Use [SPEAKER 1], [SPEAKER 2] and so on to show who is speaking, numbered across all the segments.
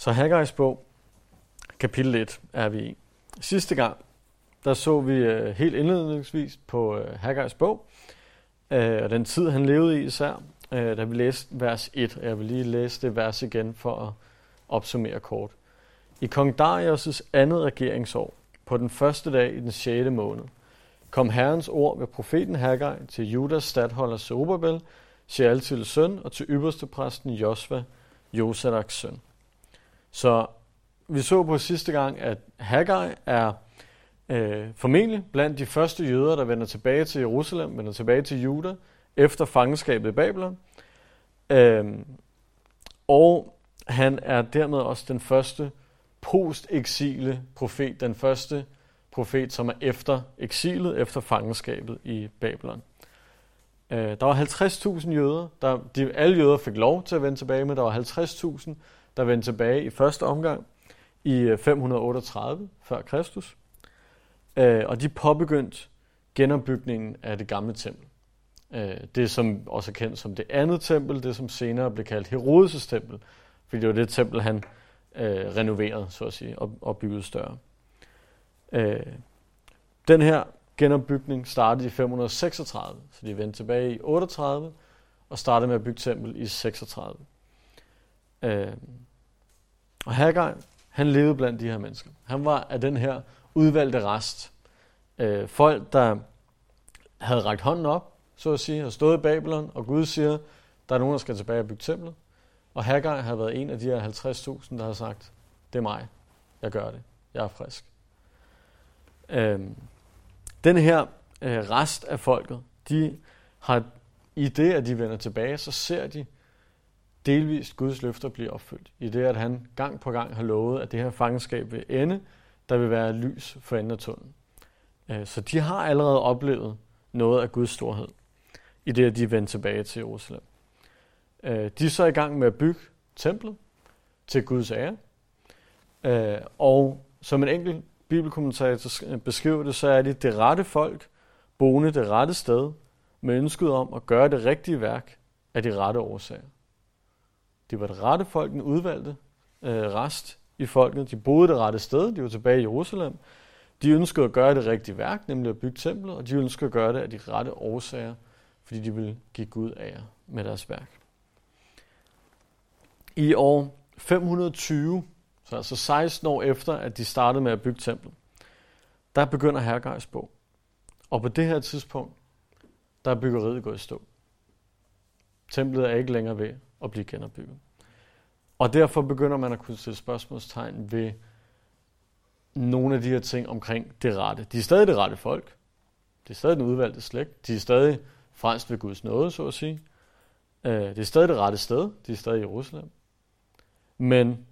[SPEAKER 1] Så Haggai's bog, kapitel 1, er vi i. Sidste gang, der så vi uh, helt indledningsvis på uh, Haggai's bog, uh, og den tid, han levede i især, uh, da vi læste vers 1. Jeg vil lige læse det vers igen for at opsummere kort. I kong Darius' andet regeringsår, på den første dag i den 6. måned, kom Herrens ord ved profeten Haggai til Judas stadholder Zerubbabel, Shealtils søn, og til ypperste præsten Josva, Josadaks søn. Så vi så på sidste gang, at Haggai er øh, formentlig blandt de første jøder, der vender tilbage til Jerusalem, vender tilbage til Juda, efter fangenskabet i Babylon. Øh, og han er dermed også den første post-eksile profet, den første profet, som er efter eksilet, efter fangenskabet i Babylon. Øh, der var 50.000 jøder. Der, de, alle jøder fik lov til at vende tilbage, men der var 50.000, der vendte tilbage i første omgang i øh, 538 før Kristus. Øh, og de påbegyndte genopbygningen af det gamle tempel. Øh, det, som også er kendt som det andet tempel, det som senere blev kaldt Herodes' tempel, fordi det var det tempel, han øh, renoverede, så at sige, og, og byggede større. Øh, den her genopbygning startede i 536, så de vendte tilbage i 38 og startede med at bygge tempel i 36. Øh, og Haggai, han levede blandt de her mennesker. Han var af den her udvalgte rest. Øh, folk, der havde rækket hånden op, så at sige, og stået i Babylon, og Gud siger, der er nogen, der skal tilbage og bygge templet. Og Haggai har været en af de her 50.000, der har sagt, det er mig, jeg gør det, jeg er frisk. Øh, den her øh, rest af folket, de har i det, at de vender tilbage, så ser de delvist Guds løfter blive opfyldt. I det, at han gang på gang har lovet, at det her fangenskab vil ende, der vil være lys for enden af tunnelen. Øh, så de har allerede oplevet noget af Guds storhed, i det, at de vendte tilbage til Jerusalem. Øh, de er så i gang med at bygge templet til Guds ære. Øh, og som en enkelt bibelkommentator beskriver det, så er de det rette folk, boende det rette sted, med ønsket om at gøre det rigtige værk af de rette årsager. De var det rette folk, den udvalgte øh, rest i folket. De boede det rette sted, de var tilbage i Jerusalem. De ønskede at gøre det rigtige værk, nemlig at bygge templet, og de ønskede at gøre det af de rette årsager, fordi de ville give Gud ære med deres værk. I år 520, så altså 16 år efter, at de startede med at bygge templet, der begynder Hergejs bog. Og på det her tidspunkt, der er byggeriet gået i stå. Templet er ikke længere ved at blive genopbygget. Og derfor begynder man at kunne stille spørgsmålstegn ved nogle af de her ting omkring det rette. De er stadig det rette folk. Det er stadig den udvalgte slægt. De er stadig frelst ved Guds nåde, så at sige. Øh, det er stadig det rette sted. De er stadig i Jerusalem. Men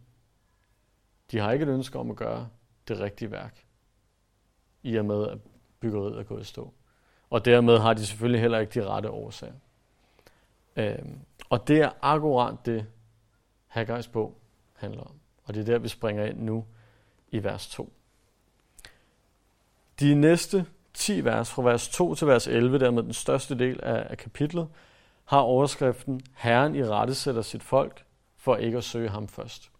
[SPEAKER 1] de har ikke et ønske om at gøre det rigtige værk, i og med at byggeriet er gået i stå. Og dermed har de selvfølgelig heller ikke de rette årsager. Øhm, og det er akkurat det, Haggai's bog handler om. Og det er der, vi springer ind nu i vers 2. De næste 10 vers, fra vers 2 til vers 11, dermed den største del af, af kapitlet, har overskriften Herren i rette sætter sit folk for ikke at søge ham først.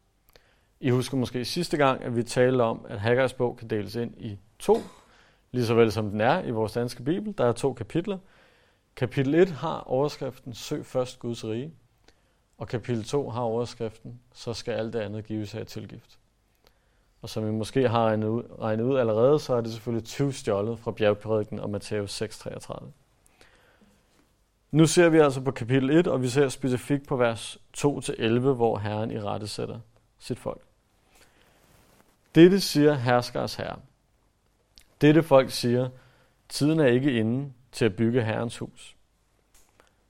[SPEAKER 1] I husker måske sidste gang, at vi talte om, at Haggai's bog kan deles ind i to, lige så vel som den er i vores danske bibel. Der er to kapitler. Kapitel 1 har overskriften Søg først Guds rige, og kapitel 2 har overskriften Så skal alt det andet gives af tilgift. Og som I måske har regnet ud, regnet ud allerede, så er det selvfølgelig 20 stjålet fra bjergprædiken og Matthæus 6:33. Nu ser vi altså på kapitel 1, og vi ser specifikt på vers 2-11, hvor Herren i rette sætter sit folk. Dette siger herskers herre. Dette folk siger, tiden er ikke inde til at bygge Herrens hus.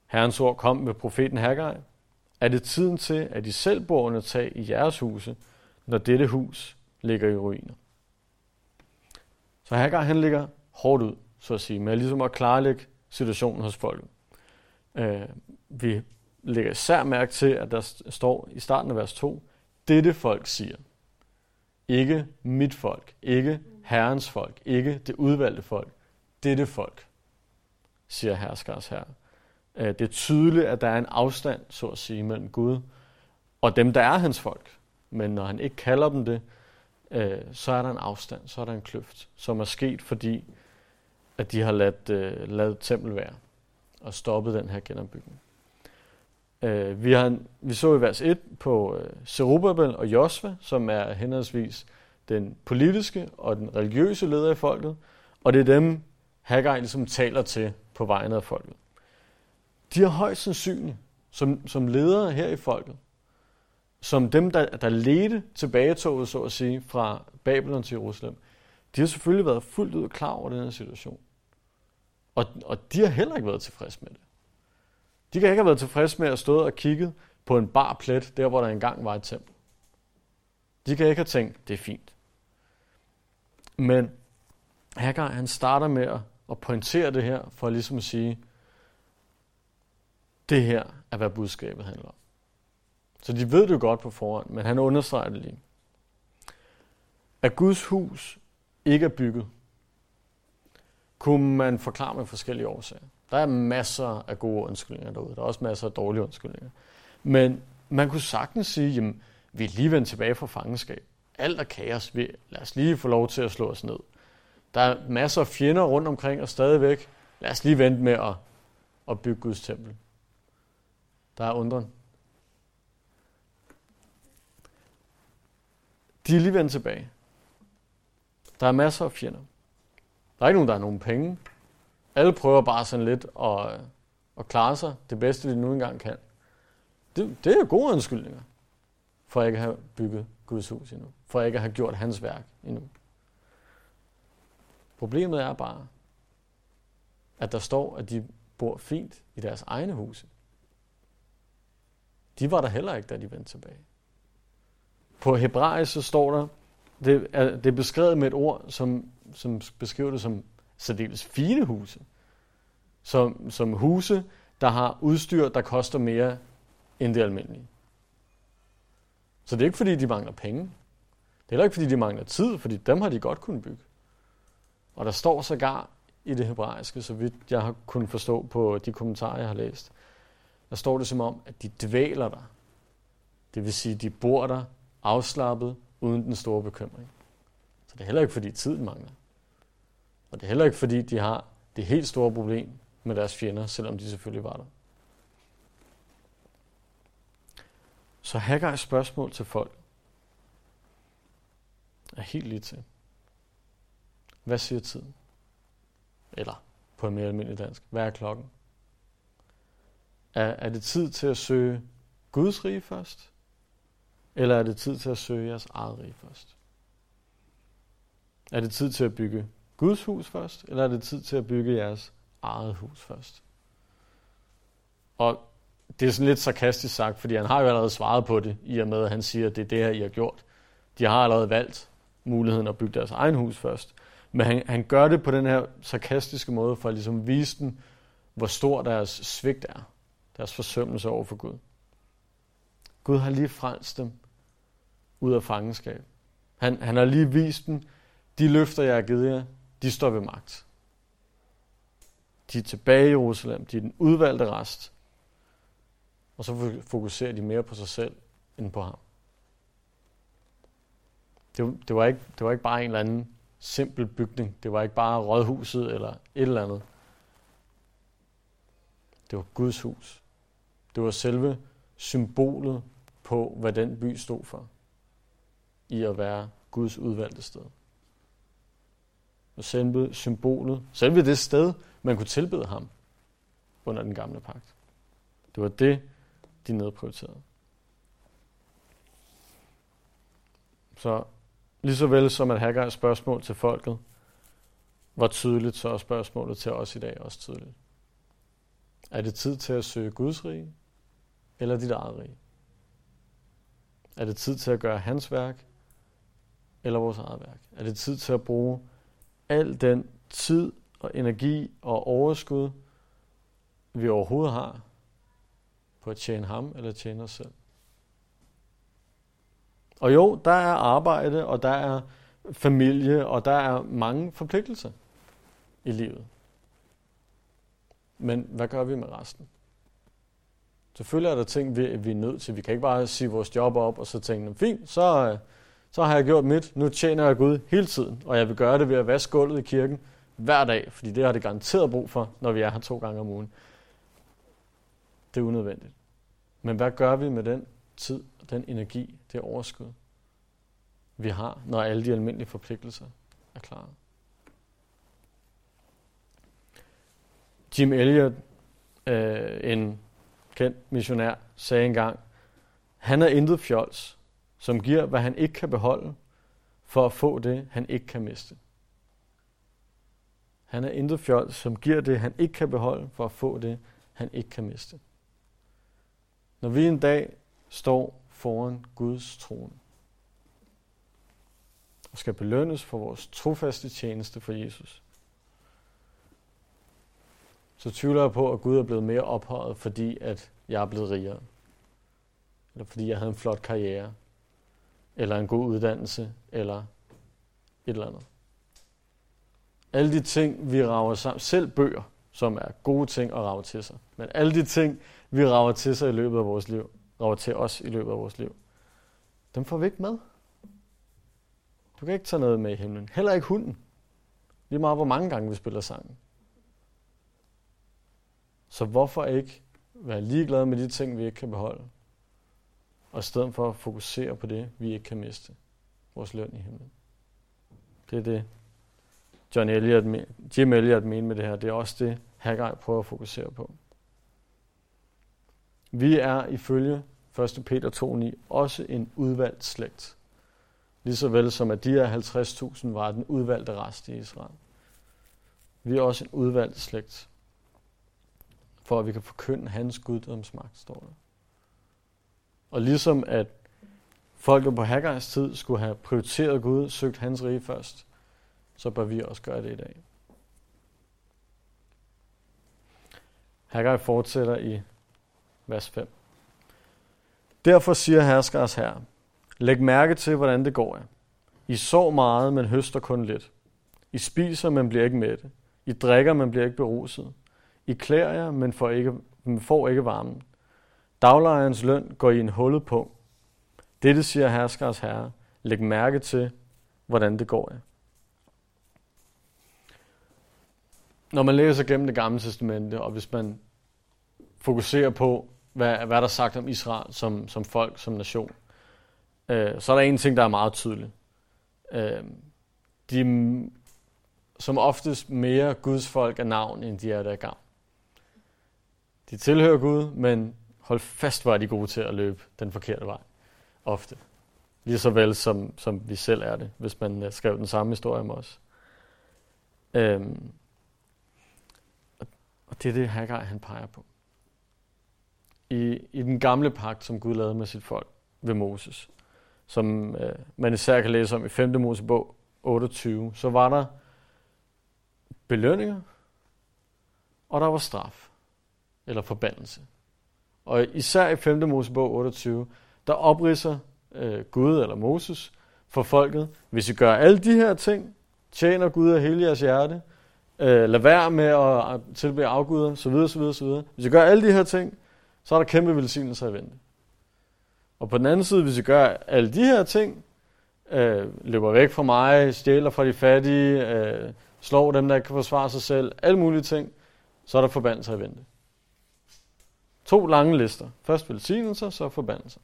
[SPEAKER 1] Herrens ord kom med profeten Haggai. Er det tiden til, at I selv borne tager i jeres huse, når dette hus ligger i ruiner? Så Haggai han ligger hårdt ud, så at sige, med ligesom at klarlægge situationen hos folket. Øh, vi lægger især mærke til, at der står i starten af vers 2, dette folk siger. Ikke mit folk, ikke Herrens folk, ikke det udvalgte folk. Dette folk, siger herskers her. Øh, det er tydeligt, at der er en afstand, så at sige, mellem Gud og dem, der er hans folk. Men når han ikke kalder dem det, øh, så er der en afstand, så er der en kløft, som er sket, fordi at de har ladt, øh, ladet tempel være og stoppet den her genopbygning. Øh, vi, har, vi så i vers 1 på øh, Zerubbabel og Josva, som er henholdsvis den politiske og den religiøse leder i folket, og det er dem, Haggai ligesom taler til på vegne af folket. De har højst sandsynligt, som, som ledere her i folket, som dem, der, der ledte tilbagetoget, så at sige, fra Babylon til Jerusalem, de har selvfølgelig været fuldt ud klar over den her situation. Og, og de har heller ikke været tilfredse med det. De kan ikke have været tilfredse med at stå og kigge på en bar plet, der hvor der engang var et tempel. De kan ikke have tænkt, det er fint. Men Hagar, han starter med at, og pointere det her, for ligesom at sige, det her er, hvad budskabet handler om. Så de ved det jo godt på forhånd, men han understreger det lige. At Guds hus ikke er bygget, kunne man forklare med forskellige årsager. Der er masser af gode undskyldninger derude. Der er også masser af dårlige undskyldninger. Men man kunne sagtens sige, jamen, vi er lige vendt tilbage fra fangenskab. Alt er kaos. Vi, lad os lige få lov til at slå os ned. Der er masser af fjender rundt omkring og stadigvæk. Lad os lige vente med at, at bygge Guds tempel. Der er undren. De er lige vendt tilbage. Der er masser af fjender. Der er ikke nogen, der har nogen penge. Alle prøver bare sådan lidt at, at klare sig det bedste, de nu engang kan. Det, det er gode undskyldninger for ikke at have bygget Guds hus endnu. For ikke at have gjort hans værk endnu. Problemet er bare, at der står, at de bor fint i deres egne huse. De var der heller ikke, da de vendte tilbage. På hebraisk så står der, det er, det er beskrevet med et ord, som, som beskriver det som særdeles fine huse. Som, som huse, der har udstyr, der koster mere end det almindelige. Så det er ikke fordi, de mangler penge. Det er heller ikke fordi, de mangler tid, fordi dem har de godt kunnet bygge. Og der står sågar i det hebraiske, så vidt jeg har kunnet forstå på de kommentarer, jeg har læst, der står det som om, at de dvæler der. Det vil sige, de bor der afslappet, uden den store bekymring. Så det er heller ikke, fordi tiden mangler. Og det er heller ikke, fordi de har det helt store problem med deres fjender, selvom de selvfølgelig var der. Så Haggai's spørgsmål til folk er helt lige til. Hvad siger tiden? Eller på en mere almindelig dansk, hvad er klokken? Er, er det tid til at søge Guds rige først? Eller er det tid til at søge jeres eget rige først? Er det tid til at bygge Guds hus først, eller er det tid til at bygge jeres eget hus først? Og det er sådan lidt sarkastisk sagt, fordi han har jo allerede svaret på det, i og med at han siger, at det er det her, I har gjort. De har allerede valgt muligheden at bygge deres egen hus først. Men han, han gør det på den her sarkastiske måde, for at ligesom vise dem, hvor stor deres svigt er. Deres forsømmelse over for Gud. Gud har lige frelst dem ud af fangenskab. Han, han har lige vist dem, de løfter, jeg har givet jer, de står ved magt. De er tilbage i Jerusalem, de er den udvalgte rest. Og så fokuserer de mere på sig selv, end på ham. Det, det, var ikke, det var ikke bare en eller anden simpel bygning. Det var ikke bare rådhuset eller et eller andet. Det var Guds hus. Det var selve symbolet på, hvad den by stod for. I at være Guds udvalgte sted. Og selve symbolet, selve det sted, man kunne tilbede ham under den gamle pagt. Det var det, de nedprioriterede. Så lige så vel som at Haggai's spørgsmål til folket var tydeligt, så er spørgsmålet til os i dag også tydeligt. Er det tid til at søge Guds rige, eller dit eget rige? Er det tid til at gøre hans værk, eller vores eget værk? Er det tid til at bruge al den tid og energi og overskud, vi overhovedet har, på at tjene ham eller tjene os selv? Og jo, der er arbejde, og der er familie, og der er mange forpligtelser i livet. Men hvad gør vi med resten? Selvfølgelig er der ting, vi, vi er nødt til. Vi kan ikke bare sige vores job op, og så tænke, fint, så, øh, så har jeg gjort mit. Nu tjener jeg Gud hele tiden, og jeg vil gøre det ved at vaske gulvet i kirken hver dag, fordi det har det garanteret brug for, når vi er her to gange om ugen. Det er unødvendigt. Men hvad gør vi med den tid, den energi, det overskud, vi har, når alle de almindelige forpligtelser er klare? Jim Elliot, øh, en kendt missionær, sagde engang, han er intet fjols, som giver, hvad han ikke kan beholde, for at få det, han ikke kan miste. Han er intet fjols, som giver det, han ikke kan beholde, for at få det, han ikke kan miste. Når vi en dag står foran Guds trone og skal belønnes for vores trofaste tjeneste for Jesus, så tvivler jeg på, at Gud er blevet mere ophøjet, fordi at jeg er blevet rigere. Eller fordi jeg havde en flot karriere. Eller en god uddannelse. Eller et eller andet. Alle de ting, vi rager sammen, selv bøger, som er gode ting at rave til sig. Men alle de ting, vi rager til sig i løbet af vores liv, rager til os i løbet af vores liv, dem får vi ikke med. Du kan ikke tage noget med i himlen. Heller ikke hunden. Lige meget hvor mange gange vi spiller sangen. Så hvorfor ikke være ligeglad med de ting, vi ikke kan beholde, og i stedet for at fokusere på det, vi ikke kan miste, vores løn i himlen. Det er det, John Elliot, Jim Elliot mener med det her. Det er også det, Haggai prøver at fokusere på. Vi er ifølge 1. Peter 2.9 også en udvalgt slægt. Ligeså vel som at de her 50.000 var den udvalgte rest i Israel. Vi er også en udvalgt slægt for at vi kan forkynde hans guddomsmagt, står der. Og ligesom at folket på Haggai's tid skulle have prioriteret Gud, søgt hans rige først, så bør vi også gøre det i dag. Haggai fortsætter i vers 5. Derfor siger herskers her, læg mærke til, hvordan det går jer. I så meget, men høster kun lidt. I spiser, men bliver ikke mætte. I drikker, men bliver ikke beruset. I klæder jer, men får ikke, men får ikke varmen. Daglejerens løn går i en hullet på. Dette siger herskers herre. Læg mærke til, hvordan det går jer. Når man læser gennem det gamle testamente, og hvis man fokuserer på, hvad, hvad der er sagt om Israel som, som folk, som nation, øh, så er der en ting, der er meget tydelig. Øh, de som oftest mere Guds folk af navn, end de er der gang. De tilhører Gud, men hold fast, hvor er de gode til at løbe den forkerte vej. Ofte. Lige så vel som, som vi selv er det, hvis man øh, skrev den samme historie om os. Øhm, og det er det, Haggai han peger på. I, I den gamle pagt, som Gud lavede med sit folk ved Moses, som øh, man især kan læse om i 5. Mosebog 28, så var der belønninger, og der var straf eller forbandelse. Og især i 5. Mosebog 28, der opridser øh, Gud eller Moses for folket, hvis I gør alle de her ting, tjener Gud af hele jeres hjerte, øh, lad være med at tilbede afguder, så videre, så videre, så videre. Hvis I gør alle de her ting, så er der kæmpe velsignelser i vente. Og på den anden side, hvis I gør alle de her ting, øh, løber væk fra mig, stjæler fra de fattige, øh, slår dem, der ikke kan forsvare sig selv, alle mulige ting, så er der forbandelser i vente. To lange lister. Først velsignelser, så forbandelser.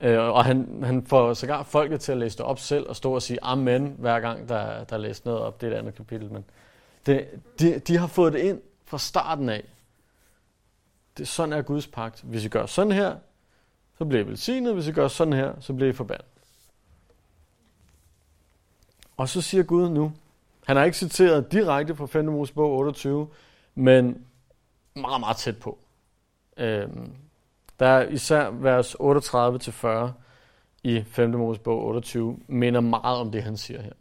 [SPEAKER 1] Øh, og han, han får sågar folket til at læse det op selv og stå og sige amen, hver gang der, der er læst noget op. Det er et andet kapitel, men det, de, de har fået det ind fra starten af. Det, sådan er Guds pagt. Hvis I gør sådan her, så bliver I velsignet. Hvis I gør sådan her, så bliver I forbandet. Og så siger Gud nu, han har ikke citeret direkte fra 5. Mosebog 28, men meget, meget tæt på. Øhm, der er især vers 38-40 i 5. Mosebog 28, minder meget om det, han siger her.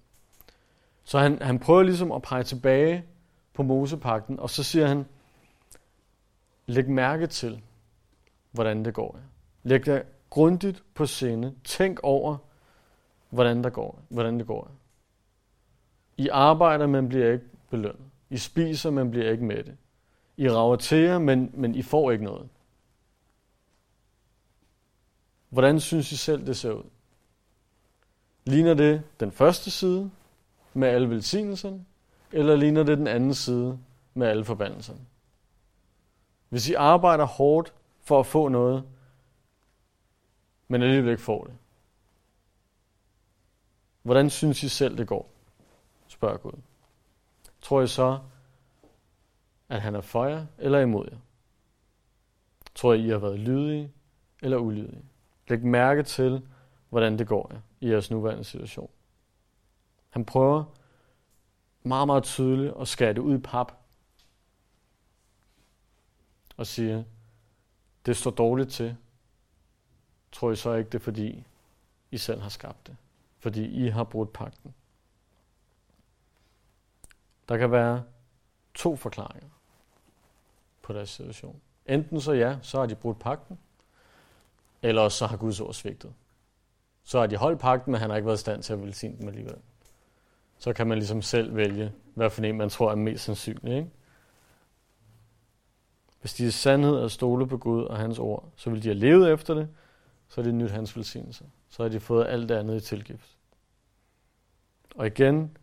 [SPEAKER 1] Så han, han prøver ligesom at pege tilbage på Mosepakten, og så siger han, læg mærke til, hvordan det går. Læg dig grundigt på sinde. Tænk over, hvordan, der går, hvordan det går. I arbejder, man bliver ikke belønnet. I spiser, man bliver ikke mætte. I rager til jer, men, men I får ikke noget. Hvordan synes I selv, det ser ud? Ligner det den første side med alle velsignelserne, eller ligner det den anden side med alle forbandelserne? Hvis I arbejder hårdt for at få noget, men alligevel ikke får det, hvordan synes I selv, det går? Spørger Gud. Tror I så, at han er for jer eller imod jer? Tror I, I har været lydige eller ulydige? Læg mærke til, hvordan det går jer i jeres nuværende situation. Han prøver meget, meget tydeligt at skære det ud i pap. Og siger, det står dårligt til. Tror I så ikke, det er fordi, I selv har skabt det? Fordi I har brudt pakten. Der kan være to forklaringer på deres situation. Enten så ja, så har de brudt pakten, eller så har Guds ord svigtet. Så har de holdt pakten, men han har ikke været i stand til at velsigne dem alligevel. Så kan man ligesom selv vælge, hvad for en man tror er mest sandsynlig. Ikke? Hvis de er sandhed og stole på Gud og hans ord, så vil de have levet efter det, så er det nyt hans velsignelse. Så har de fået alt det andet i tilgift. Og igen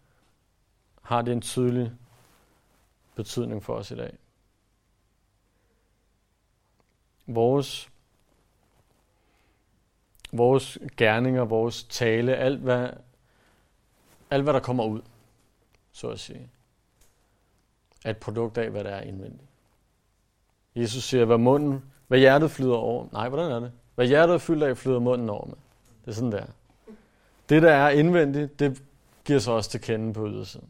[SPEAKER 1] har det en tydelig betydning for os i dag. Vores vores gerninger, vores tale, alt hvad, alt hvad der kommer ud, så at sige, er et produkt af, hvad der er indvendigt. Jesus siger, hvad munden, hvad hjertet flyder over. Nej, hvordan er det? Hvad hjertet er fyldt af, flyder munden over med. Det er sådan der. Det, der er indvendigt, det giver sig også til kende på ydersiden.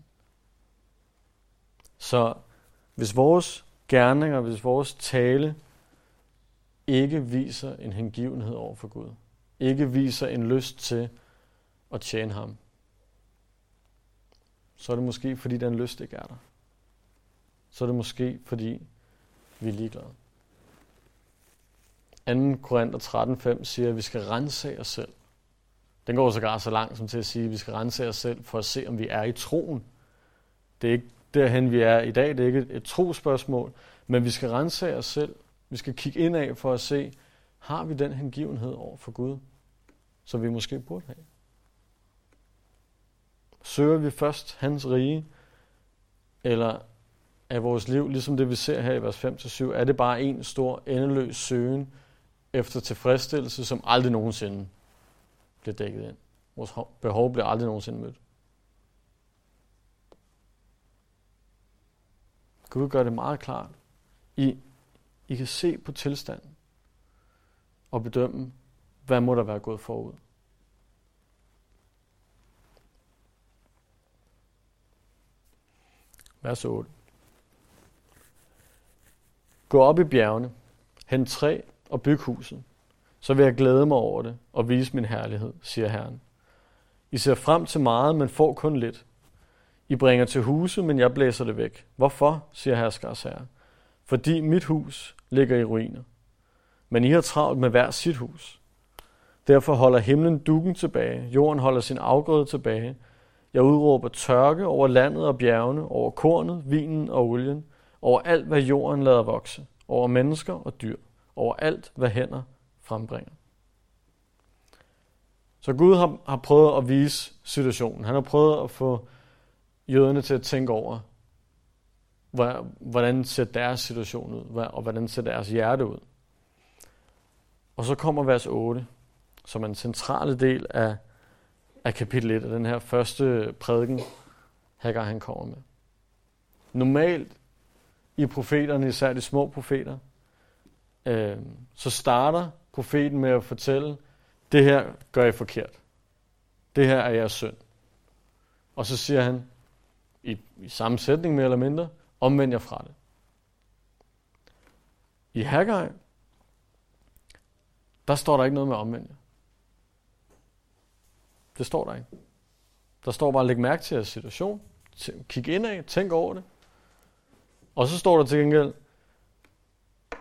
[SPEAKER 1] Så hvis vores gerninger, hvis vores tale ikke viser en hengivenhed over for Gud, ikke viser en lyst til at tjene ham, så er det måske, fordi den lyst ikke er der. Så er det måske, fordi vi er ligeglade. 2. Korinther 13.5 siger, at vi skal rense os selv. Den går sågar så langt som til at sige, at vi skal rense os selv for at se, om vi er i troen. Det er ikke derhen, vi er i dag. Det er ikke et, trospørgsmål. Men vi skal rense os selv. Vi skal kigge ind af for at se, har vi den hengivenhed over for Gud, som vi måske burde have? Søger vi først hans rige, eller er vores liv, ligesom det vi ser her i vers 5-7, er det bare en stor, endeløs søgen efter tilfredsstillelse, som aldrig nogensinde bliver dækket ind. Vores behov bliver aldrig nogensinde mødt. Gud gør det meget klart. I, I kan se på tilstanden og bedømme, hvad må der være gået forud. Vers 8. Gå op i bjergene, hent træ og byg huset. Så vil jeg glæde mig over det og vise min herlighed, siger Herren. I ser frem til meget, men får kun lidt. I bringer til huse, men jeg blæser det væk. Hvorfor, siger herskers herre? Fordi mit hus ligger i ruiner. Men I har travlt med hver sit hus. Derfor holder himlen dukken tilbage, jorden holder sin afgrøde tilbage. Jeg udråber tørke over landet og bjergene, over kornet, vinen og olien, over alt, hvad jorden lader vokse, over mennesker og dyr, over alt, hvad hænder frembringer. Så Gud har, har prøvet at vise situationen. Han har prøvet at få jøderne til at tænke over, hvordan ser deres situation ud, og hvordan ser deres hjerte ud. Og så kommer vers 8, som er en centrale del af, af kapitel 1 af den her første prædiken, Hagar han kommer med. Normalt i profeterne, især de små profeter, øh, så starter profeten med at fortælle, det her gør I forkert. Det her er jeres synd. Og så siger han, i, i samme sætning mere eller mindre, omvend jer fra det. I Haggai, der står der ikke noget med omvend jer. Det står der ikke. Der står bare, læg mærke til jeres situation, kig indad, tænk over det. Og så står der til gengæld,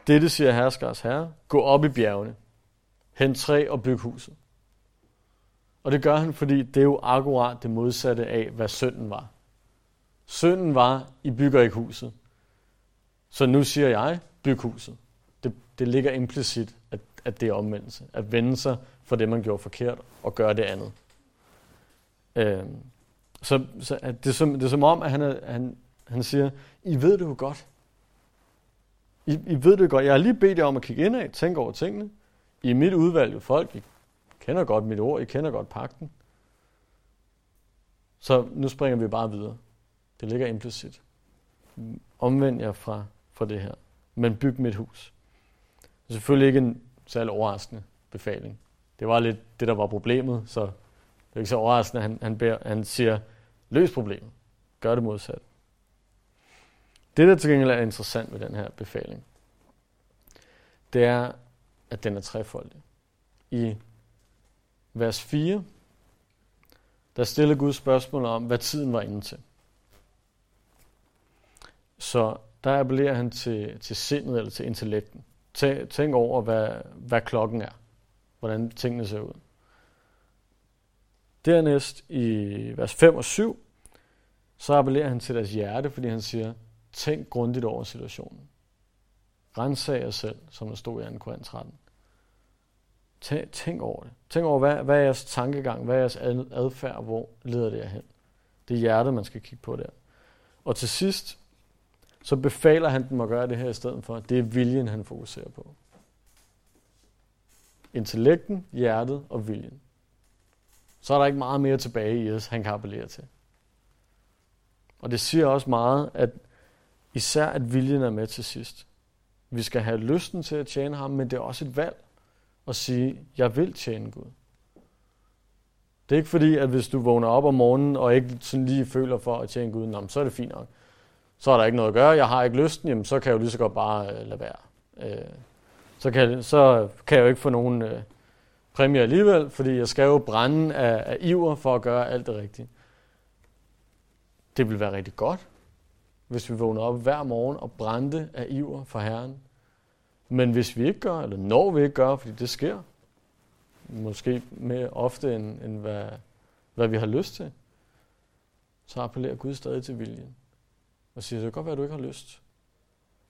[SPEAKER 1] dette siger herskers herre, gå op i bjergene, hent træ og byg huset. Og det gør han, fordi det er jo akkurat det modsatte af, hvad synden var. Synden var, I bygger ikke huset. Så nu siger jeg, byg huset. Det, det ligger implicit, at, at det er omvendelse. At vende sig for det, man gjorde forkert, og gøre det andet. Øh, så, så at det, er som, det er som om, at han, er, han, han siger, I ved det jo godt. I, I ved det godt. Jeg har lige bedt jer om at kigge indad, tænke over tingene. I er mit udvalgte folk. I kender godt mit ord. I kender godt pakten. Så nu springer vi bare videre. Det ligger implicit. Omvend jer fra, fra det her. Men byg mit hus. Det er selvfølgelig ikke en særlig overraskende befaling. Det var lidt det, der var problemet, så det er ikke så overraskende, at han, han, beder, han siger, løs problemet. Gør det modsat. Det, der til gengæld er interessant ved den her befaling, det er, at den er trefoldig. I vers 4, der stiller Gud spørgsmål om, hvad tiden var inde til. Så der appellerer han til, til sindet eller til intellekten. Tænk over, hvad, hvad klokken er. Hvordan tingene ser ud. Dernæst i vers 5 og 7, så appellerer han til deres hjerte, fordi han siger, tænk grundigt over situationen. Rensag jer selv, som der stod i 2. Korinth 13. Tænk over det. Tænk over, hvad, hvad er jeres tankegang, hvad er jeres adfærd, hvor leder det jer hen. Det er hjertet, man skal kigge på der. Og til sidst, så befaler han dem at gøre det her i stedet for. Det er viljen, han fokuserer på. Intellekten, hjertet og viljen. Så er der ikke meget mere tilbage i os, han kan appellere til. Og det siger også meget, at især at viljen er med til sidst. Vi skal have lysten til at tjene ham, men det er også et valg at sige, jeg vil tjene Gud. Det er ikke fordi, at hvis du vågner op om morgenen og ikke sådan lige føler for at tjene Gud, så er det fint nok så er der ikke noget at gøre, jeg har ikke lysten, jamen så kan jeg jo lige så godt bare øh, lade være. Øh, så, kan, så kan jeg jo ikke få nogen øh, præmie alligevel, fordi jeg skal jo brænde af, af iver for at gøre alt det rigtige. Det vil være rigtig godt, hvis vi vågner op hver morgen og brændte af iver for Herren. Men hvis vi ikke gør, eller når vi ikke gør, fordi det sker, måske mere ofte end, end hvad, hvad vi har lyst til, så appellerer Gud stadig til viljen og siger, det kan godt være, at du ikke har lyst,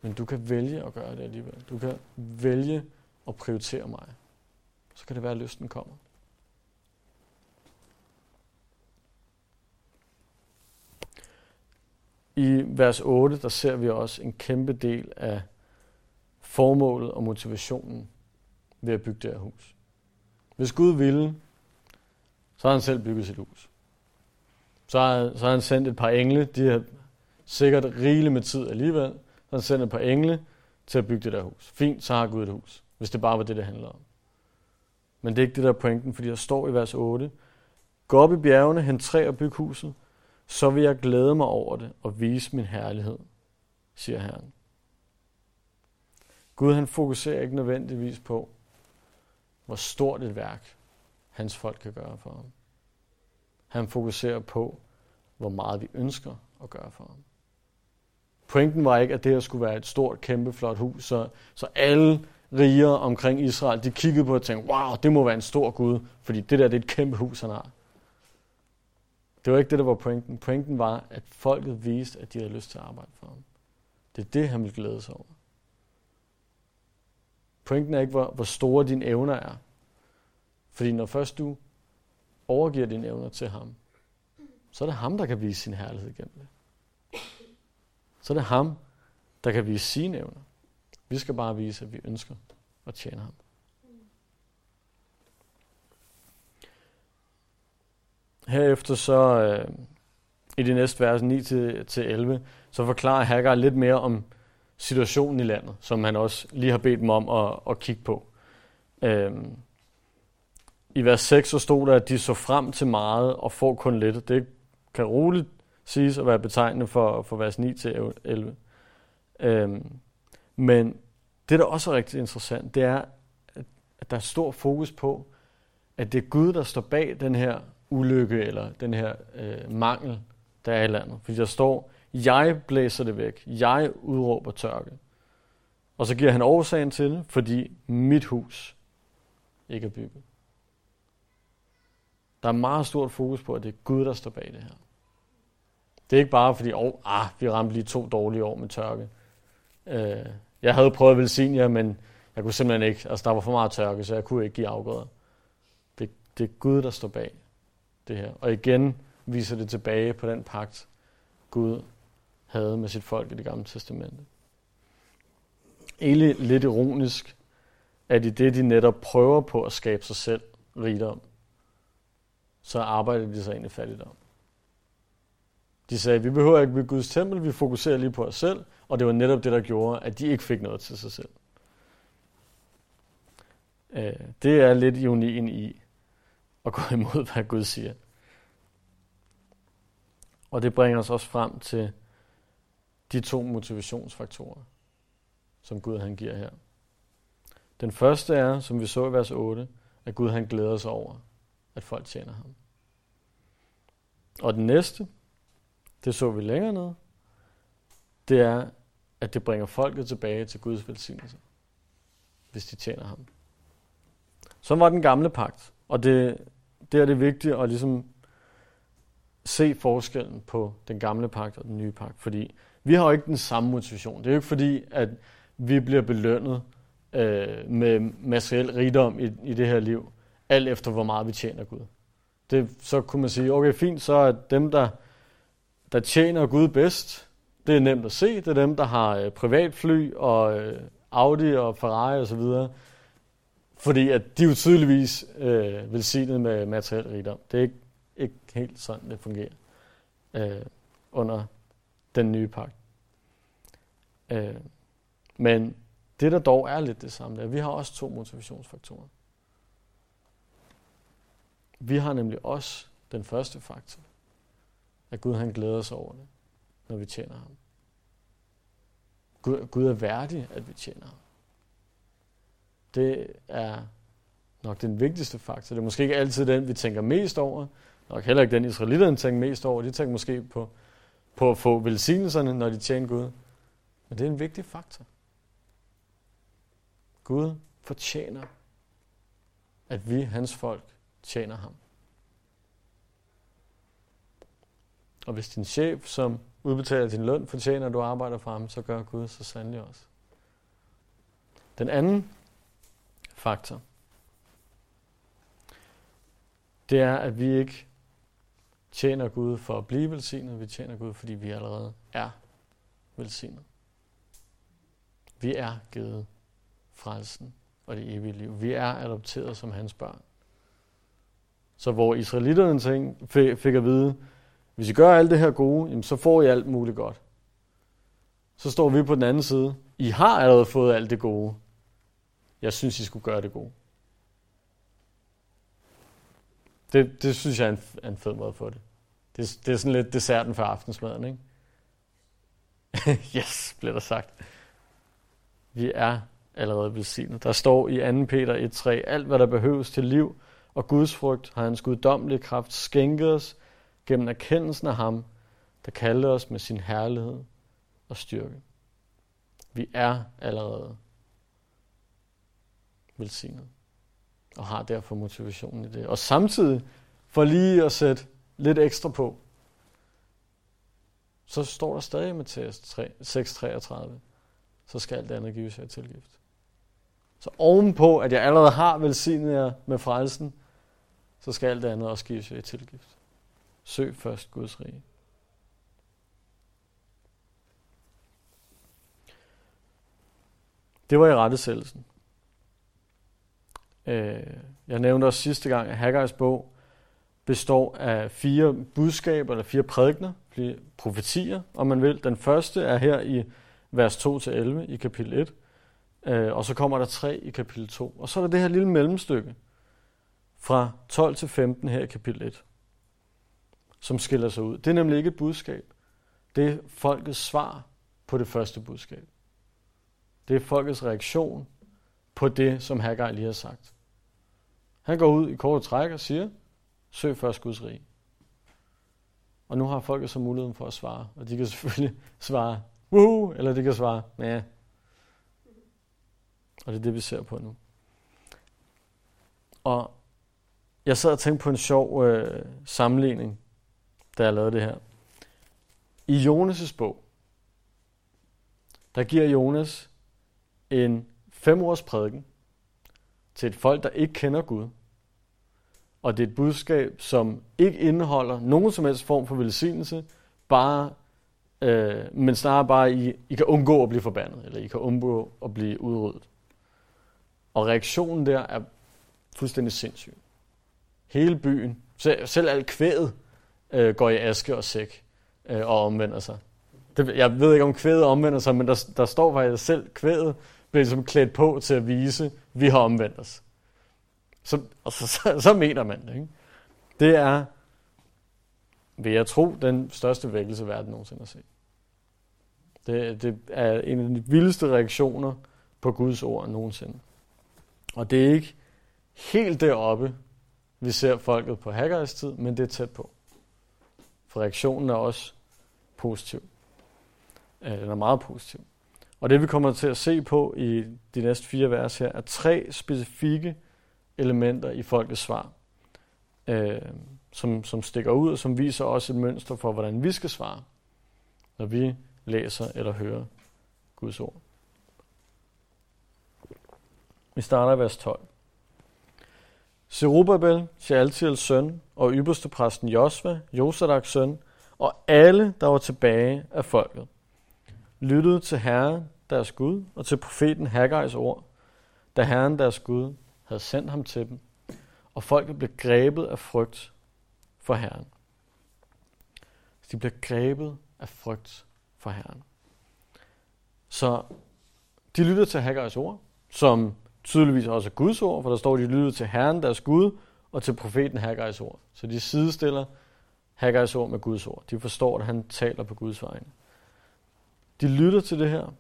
[SPEAKER 1] men du kan vælge at gøre det alligevel. Du kan vælge at prioritere mig. Så kan det være, at lysten kommer. I vers 8, der ser vi også en kæmpe del af formålet og motivationen ved at bygge det her hus. Hvis Gud ville, så har han selv bygget sit hus. Så har, så har han sendt et par engle, de har sikkert rigeligt med tid alligevel. Så han sendt et par engle til at bygge det der hus. Fint, så har Gud et hus, hvis det bare var det, det handler om. Men det er ikke det, der er pointen, fordi der står i vers 8, Gå op i bjergene, hent træ og byg huset, så vil jeg glæde mig over det og vise min herlighed, siger Herren. Gud han fokuserer ikke nødvendigvis på, hvor stort et værk hans folk kan gøre for ham. Han fokuserer på, hvor meget vi ønsker at gøre for ham. Pointen var ikke, at det her skulle være et stort, kæmpe, flot hus, så, så alle riger omkring Israel, de kiggede på og tænkte, wow, det må være en stor Gud, fordi det der det er et kæmpe hus, han har. Det var ikke det, der var pointen. Pointen var, at folket viste, at de havde lyst til at arbejde for ham. Det er det, han ville glæde sig over. Pointen er ikke, hvor, hvor store dine evner er. Fordi når først du overgiver dine evner til ham, så er det ham, der kan vise sin herlighed gennem det så er det ham, der kan vise sine evner. Vi skal bare vise, at vi ønsker at tjene ham. Herefter så øh, i de næste vers 9-11, så forklarer Hagar lidt mere om situationen i landet, som han også lige har bedt dem om at, at kigge på. Øh, I vers 6 så stod der, at de så frem til meget og får kun lidt. Det kan roligt siges at være betegnende for, for vers 9 til 11. Øhm, men det, der også er rigtig interessant, det er, at der er stor fokus på, at det er Gud, der står bag den her ulykke eller den her øh, mangel, der er i landet. Fordi der står, jeg blæser det væk, jeg udråber tørke. Og så giver han årsagen til det, fordi mit hus ikke er bygget. Der er meget stort fokus på, at det er Gud, der står bag det her. Det er ikke bare fordi, oh, ah, vi ramte lige to dårlige år med tørke. Øh, jeg havde prøvet at velsigne jer, men jeg kunne simpelthen ikke. Altså, der var for meget tørke, så jeg kunne ikke give afgrøder. Det, det er Gud, der står bag det her. Og igen viser det tilbage på den pagt, Gud havde med sit folk i det gamle testamente. Egentlig lidt ironisk, at i det, de netop prøver på at skabe sig selv rigdom, så arbejder de sig ind i fattigdom. De sagde, vi behøver ikke bygge Guds tempel, vi fokuserer lige på os selv, og det var netop det, der gjorde, at de ikke fik noget til sig selv. Øh, det er lidt ironien i at gå imod, hvad Gud siger. Og det bringer os også frem til de to motivationsfaktorer, som Gud han giver her. Den første er, som vi så i vers 8, at Gud han glæder sig over, at folk tjener ham. Og den næste, det så vi længere ned, det er, at det bringer folket tilbage til Guds velsignelse, hvis de tjener ham. Så var den gamle pagt, og det, det er det vigtigt at ligesom se forskellen på den gamle pagt og den nye pagt, fordi vi har jo ikke den samme motivation. Det er jo ikke fordi, at vi bliver belønnet øh, med materiel rigdom i, i det her liv, alt efter hvor meget vi tjener Gud. Det, så kunne man sige, okay, fint, så er dem, der, der tjener Gud bedst, det er nemt at se. Det er dem, der har øh, privatfly og øh, Audi og Ferrari osv. Og fordi at de er jo tydeligvis øh, velsignet med materiel rigdom. Det er ikke, ikke helt sådan, det fungerer øh, under den nye pagt. Øh, men det, der dog er lidt det samme, er, at vi har også to motivationsfaktorer. Vi har nemlig også den første faktor, at Gud han glæder sig over det, når vi tjener ham. Gud, Gud er værdig, at vi tjener ham. Det er nok den vigtigste faktor. Det er måske ikke altid den, vi tænker mest over. Nok heller ikke den, israelitterne tænker mest over. De tænker måske på, på at få velsignelserne, når de tjener Gud. Men det er en vigtig faktor. Gud fortjener, at vi, hans folk, tjener ham. Og hvis din chef, som udbetaler din løn, fortjener, at du arbejder for ham, så gør Gud så sandelig også. Den anden faktor, det er, at vi ikke tjener Gud for at blive velsignet, vi tjener Gud, fordi vi allerede er velsignet. Vi er givet frelsen og det evige liv. Vi er adopteret som hans børn. Så hvor israelitterne ting fik at vide, hvis I gør alt det her gode, jamen, så får I alt muligt godt. Så står vi på den anden side. I har allerede fået alt det gode. Jeg synes, I skulle gøre det gode. Det, det synes jeg er en, er en fed måde at få det. det. Det er sådan lidt desserten for aftensmaden, ikke? yes, bliver der sagt. Vi er allerede velsignet. Der står i 2. Peter 1.3, alt hvad der behøves til liv og Guds frygt har hans guddommelige kraft skænket os gennem erkendelsen af ham, der kaldte os med sin herlighed og styrke. Vi er allerede velsignet og har derfor motivationen i det. Og samtidig, for lige at sætte lidt ekstra på, så står der stadig i Matthæus 6.33, så skal alt andet gives jer tilgift. Så ovenpå, at jeg allerede har velsignet jer med frelsen, så skal alt andet også gives jer tilgift. Søg først Guds rige. Det var i rettesættelsen. Øh, jeg nævnte også sidste gang, at Haggai's bog består af fire budskaber, eller fire prædikner, fire profetier, om man vil. Den første er her i vers 2-11 i kapitel 1, øh, og så kommer der tre i kapitel 2. Og så er der det her lille mellemstykke fra 12 til 15 her i kapitel 1 som skiller sig ud. Det er nemlig ikke et budskab. Det er folkets svar på det første budskab. Det er folkets reaktion på det, som Haggai lige har sagt. Han går ud i kort træk og siger, søg først Guds rige. Og nu har folket så muligheden for at svare, og de kan selvfølgelig svare, Woohoo! eller de kan svare, ja. Og det er det, vi ser på nu. Og jeg sad og tænkte på en sjov øh, sammenligning da jeg lavede det her. I Jonas' bog, der giver Jonas en fem års prædiken til et folk, der ikke kender Gud. Og det er et budskab, som ikke indeholder nogen som helst form for velsignelse, bare, øh, men snarere bare, I, I kan undgå at blive forbandet, eller I kan undgå at blive udryddet. Og reaktionen der er fuldstændig sindssyg. Hele byen, selv, selv alt kvædet, øh, går i aske og sæk øh, og omvender sig. Det, jeg ved ikke, om kvædet omvender sig, men der, der står faktisk selv, kvædet bliver ligesom klædt på til at vise, at vi har omvendt os. Så, og så, så, så mener man det. Ikke? Det er, vil jeg tro, den største vækkelse, verden nogensinde har set. Det, det er en af de vildeste reaktioner på Guds ord nogensinde. Og det er ikke helt deroppe, vi ser folket på Haggai's tid, men det er tæt på. For reaktionen er også positiv. Øh, den er meget positiv. Og det vi kommer til at se på i de næste fire vers her, er tre specifikke elementer i folkets svar, øh, som, som stikker ud og som viser også et mønster for, hvordan vi skal svare, når vi læser eller hører Guds ord. Vi starter i vers 12. Serubabel, Shealtiels søn, og ypperste præsten Josva, Josadaks søn, og alle, der var tilbage af folket, lyttede til Herren, deres Gud, og til profeten Haggai's ord, da Herren, deres Gud, havde sendt ham til dem, og folket blev grebet af frygt for Herren. De blev grebet af frygt for Herren. Så de lyttede til Haggai's ord, som tydeligvis også er Guds ord, for der står, at de lyttede til Herren, deres Gud, og til profeten Haggai's ord. Så de sidestiller Haggai's ord med Guds ord. De forstår, at han taler på Guds vegne. De lytter til det her,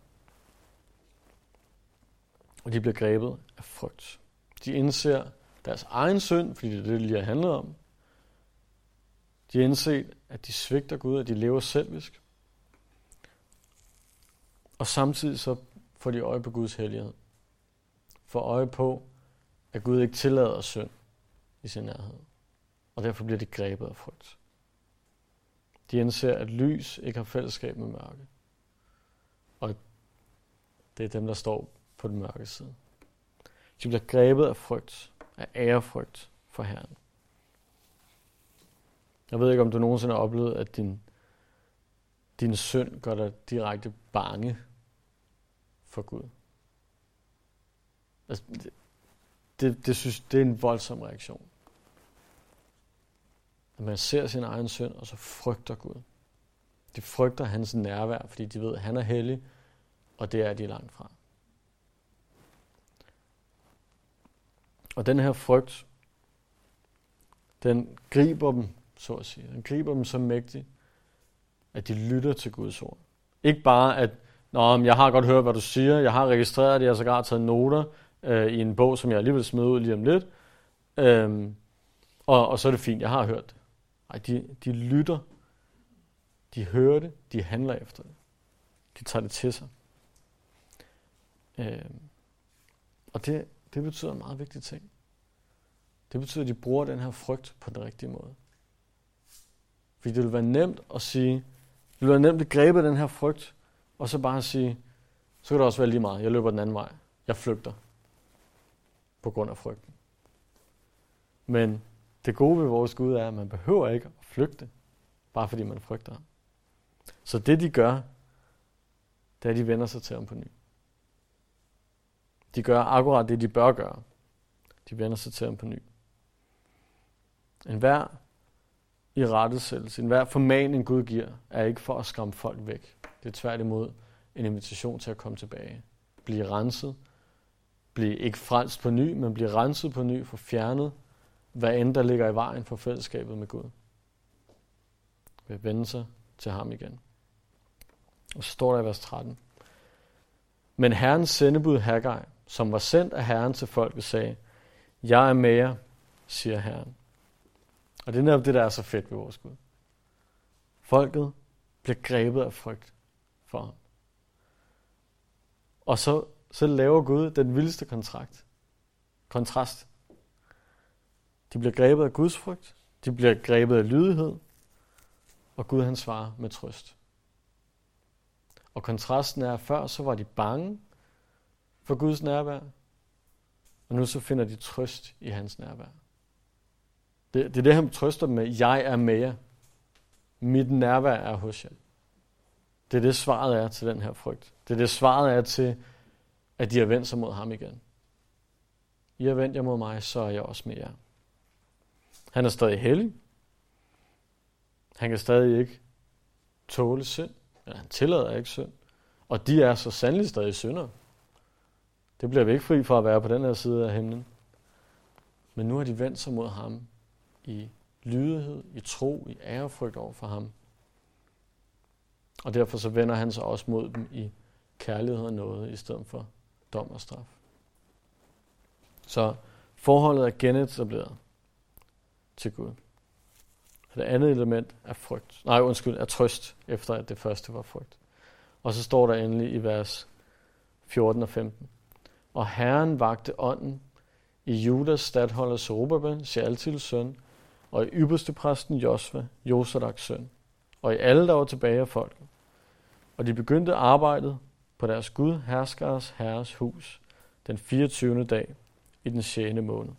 [SPEAKER 1] og de bliver grebet af frygt. De indser deres egen synd, fordi det er det, det lige har handlet om. De har indset, at de svigter Gud, at de lever selvisk. Og samtidig så får de øje på Guds hellighed. Får øje på, at Gud ikke tillader synd i sin nærhed. Og derfor bliver de grebet af frygt. De indser, at lys ikke har fællesskab med mørke. Og det er dem, der står på den mørke side. De bliver grebet af frygt, af ærefrygt for Herren. Jeg ved ikke, om du nogensinde har oplevet, at din, din synd gør dig direkte bange for Gud. Altså, det, det, det, synes, det er en voldsom reaktion. At man ser sin egen synd, og så frygter Gud. De frygter hans nærvær, fordi de ved, at han er hellig, og det er de langt fra. Og den her frygt, den griber dem, så at sige. Den griber dem så mægtigt, at de lytter til Guds ord. Ikke bare, at Nå, jeg har godt hørt, hvad du siger, jeg har registreret det, jeg har sågar taget noter øh, i en bog, som jeg alligevel smed ud lige om lidt, øhm, og, og så er det fint, jeg har hørt det. Ej, de, de lytter, de hører det, de handler efter det. De tager det til sig. Øhm, og det, det betyder en meget vigtig ting. Det betyder, at de bruger den her frygt på den rigtige måde. Fordi det vil være nemt at sige, det vil være nemt at gribe den her frygt, og så bare sige, så kan det også være lige meget, jeg løber den anden vej. Jeg flygter på grund af frygten. Men det gode ved vores Gud er, at man behøver ikke at flygte, bare fordi man frygter ham. Så det de gør, det er, at de vender sig til ham på ny. De gør akkurat det, de bør gøre. De vender sig til ham på ny. En hver i rettesættelse, en hver formaning Gud giver, er ikke for at skræmme folk væk. Det er tværtimod en invitation til at komme tilbage. Blive renset. Blive ikke frelst på ny, men blive renset på ny, for fjernet, hvad end der ligger i vejen for fællesskabet med Gud. Ved at vende sig til ham igen. Og så står der i vers 13. Men Herrens sendebud Haggai, som var sendt af Herren til folket, sagde, Jeg er med jer, siger Herren. Og det er netop det, der er så fedt ved vores Gud. Folket bliver grebet af frygt for ham. Og så, så laver Gud den vildeste kontrakt. Kontrast. De bliver grebet af Guds frygt. De bliver grebet af lydighed. Og Gud han svarer med trøst. Og kontrasten er, at før så var de bange for Guds nærvær, og nu så finder de trøst i hans nærvær. Det, det er det, han trøster dem med. Jeg er med jer. Mit nærvær er hos jer. Det er det, svaret er til den her frygt. Det er det, svaret er til, at de har vendt sig mod ham igen. I har vendt jer mod mig, så er jeg også med jer. Han er stadig hellig. Han kan stadig ikke tåle synd. Eller han tillader ikke synd. Og de er så sandelig stadig syndere. Det bliver vi ikke fri for at være på den her side af himlen. Men nu har de vendt sig mod ham i lydighed, i tro, i ærefrygt over for ham. Og derfor så vender han sig også mod dem i kærlighed og noget, i stedet for dom og straf. Så forholdet er genetableret til Gud. Det andet element er frygt. Nej, undskyld, er trøst, efter at det første var frygt. Og så står der endelig i vers 14 og 15. Og Herren vagte ånden i Judas stadholder Zerubbabel, Shealtils søn, og i ypperste præsten Josva, Josadaks søn, og i alle, der var tilbage af folket. Og de begyndte arbejdet på deres Gud, herskers herres hus, den 24. dag i den 6. måned.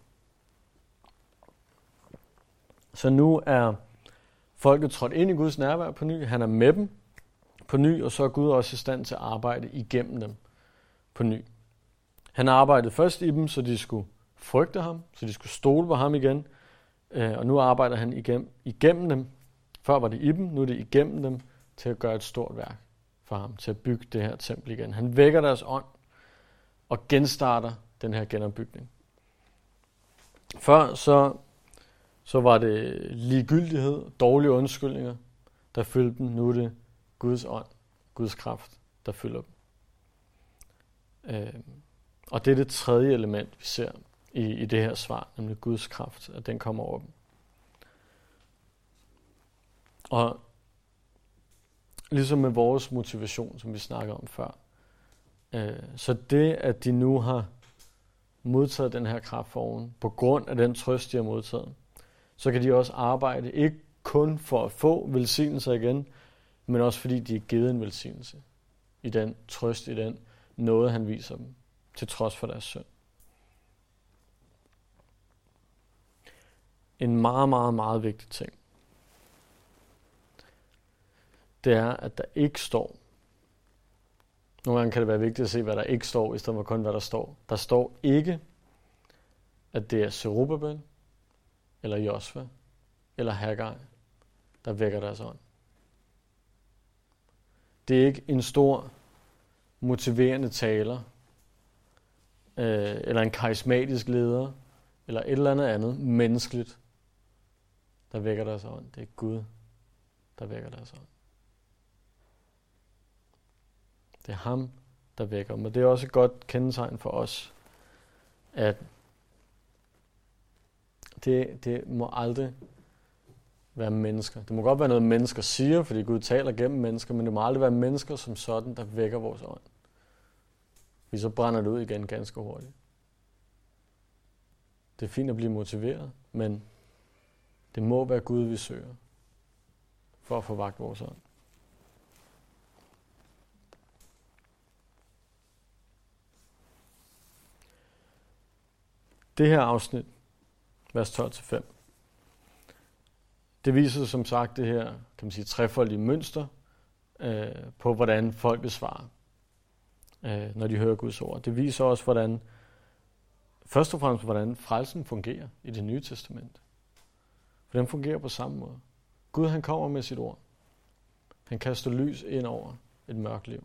[SPEAKER 1] Så nu er folket trådt ind i Guds nærvær på ny. Han er med dem på ny, og så er Gud også i stand til at arbejde igennem dem på ny. Han arbejdede først i dem, så de skulle frygte ham, så de skulle stole på ham igen. Øh, og nu arbejder han igennem, igennem dem. Før var det i dem, nu er det igennem dem til at gøre et stort værk for ham, til at bygge det her tempel igen. Han vækker deres ånd og genstarter den her genopbygning. Før så, så var det ligegyldighed, dårlige undskyldninger, der fyldte dem. Nu er det Guds ånd, Guds kraft, der fylder dem. Øh, og det er det tredje element, vi ser i, i det her svar, nemlig Guds kraft, at den kommer over dem. Og ligesom med vores motivation, som vi snakkede om før, øh, så det, at de nu har modtaget den her kraft for oven, på grund af den trøst, de har modtaget, så kan de også arbejde, ikke kun for at få velsignelse igen, men også fordi de er givet en velsignelse i den trøst, i den noget, han viser dem, til trods for deres synd. En meget, meget, meget vigtig ting, det er, at der ikke står, nogle gange kan det være vigtigt at se, hvad der ikke står, i stedet for kun, hvad der står. Der står ikke, at det er Zerubbabel, eller Josva, eller Haggai, der vækker deres ånd. Det er ikke en stor motiverende taler, øh, eller en karismatisk leder, eller et eller andet andet menneskeligt, der vækker deres ånd. Det er Gud, der vækker deres ånd. Det er ham, der vækker dem. Og det er også et godt kendetegn for os, at det, det må aldrig være mennesker. Det må godt være noget, mennesker siger, fordi Gud taler gennem mennesker, men det må aldrig være mennesker som sådan, der vækker vores ånd. Fordi så brænder det ud igen ganske hurtigt. Det er fint at blive motiveret, men det må være Gud, vi søger for at få vagt vores ånd. Det her afsnit, vers 12-5, det viser som sagt det her, kan man sige, trefoldige mønster øh, på, hvordan folket svarer, øh, når de hører Guds ord. Det viser også, hvordan, først og fremmest, hvordan frelsen fungerer i det nye testament. For den fungerer på samme måde. Gud han kommer med sit ord. Han kaster lys ind over et mørkt liv.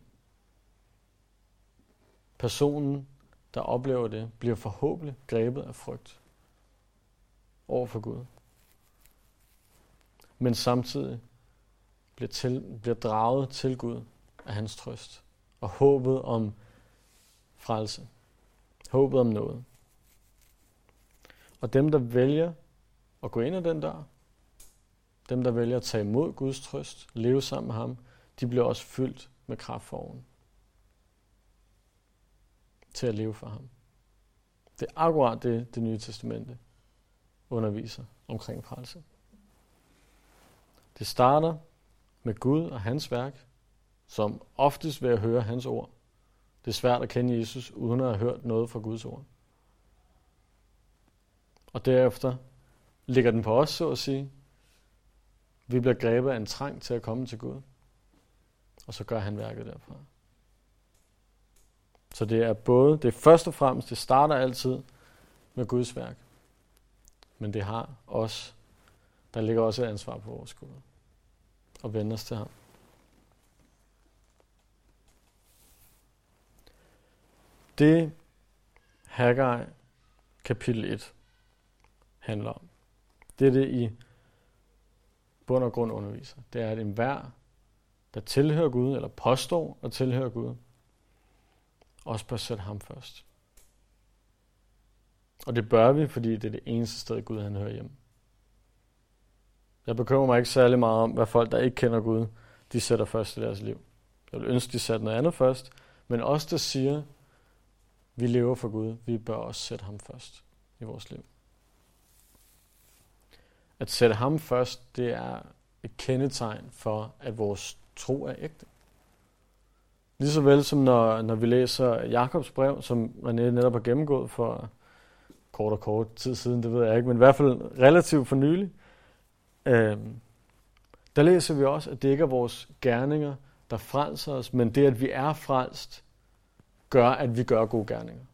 [SPEAKER 1] Personen, der oplever det, bliver forhåbentlig grebet af frygt over for Gud. Men samtidig bliver, til, bliver draget til Gud af hans trøst og håbet om frelse. Håbet om noget. Og dem, der vælger at gå ind ad den dør, dem, der vælger at tage imod Guds trøst, leve sammen med ham, de bliver også fyldt med kraft for oven til at leve for ham. Det er akkurat det, det nye testamente underviser omkring frelse. Det starter med Gud og hans værk, som oftest ved at høre hans ord. Det er svært at kende Jesus, uden at have hørt noget fra Guds ord. Og derefter ligger den på os, så at sige. Vi bliver grebet af en trang til at komme til Gud. Og så gør han værket derfra. Så det er både, det er først og fremmest, det starter altid med Guds værk. Men det har også, der ligger også et ansvar på vores skulder. Og vende os til ham. Det Haggai kapitel 1 handler om. Det er det i bund og grund underviser. Det er, at enhver, der tilhører Gud, eller påstår at tilhøre Gud, også bør sætte ham først. Og det bør vi, fordi det er det eneste sted, Gud han hører hjemme. Jeg bekymrer mig ikke særlig meget om, hvad folk, der ikke kender Gud, de sætter først i deres liv. Jeg vil ønske, de satte noget andet først, men også der siger, vi lever for Gud, vi bør også sætte ham først i vores liv. At sætte ham først, det er et kendetegn for, at vores tro er ægte. Ligeså vel som når, når vi læser Jakobs brev, som René netop har gennemgået for kort og kort tid siden, det ved jeg ikke, men i hvert fald relativt for nylig, øh, der læser vi også, at det ikke er vores gerninger, der frelser os, men det, at vi er frelst, gør, at vi gør gode gerninger.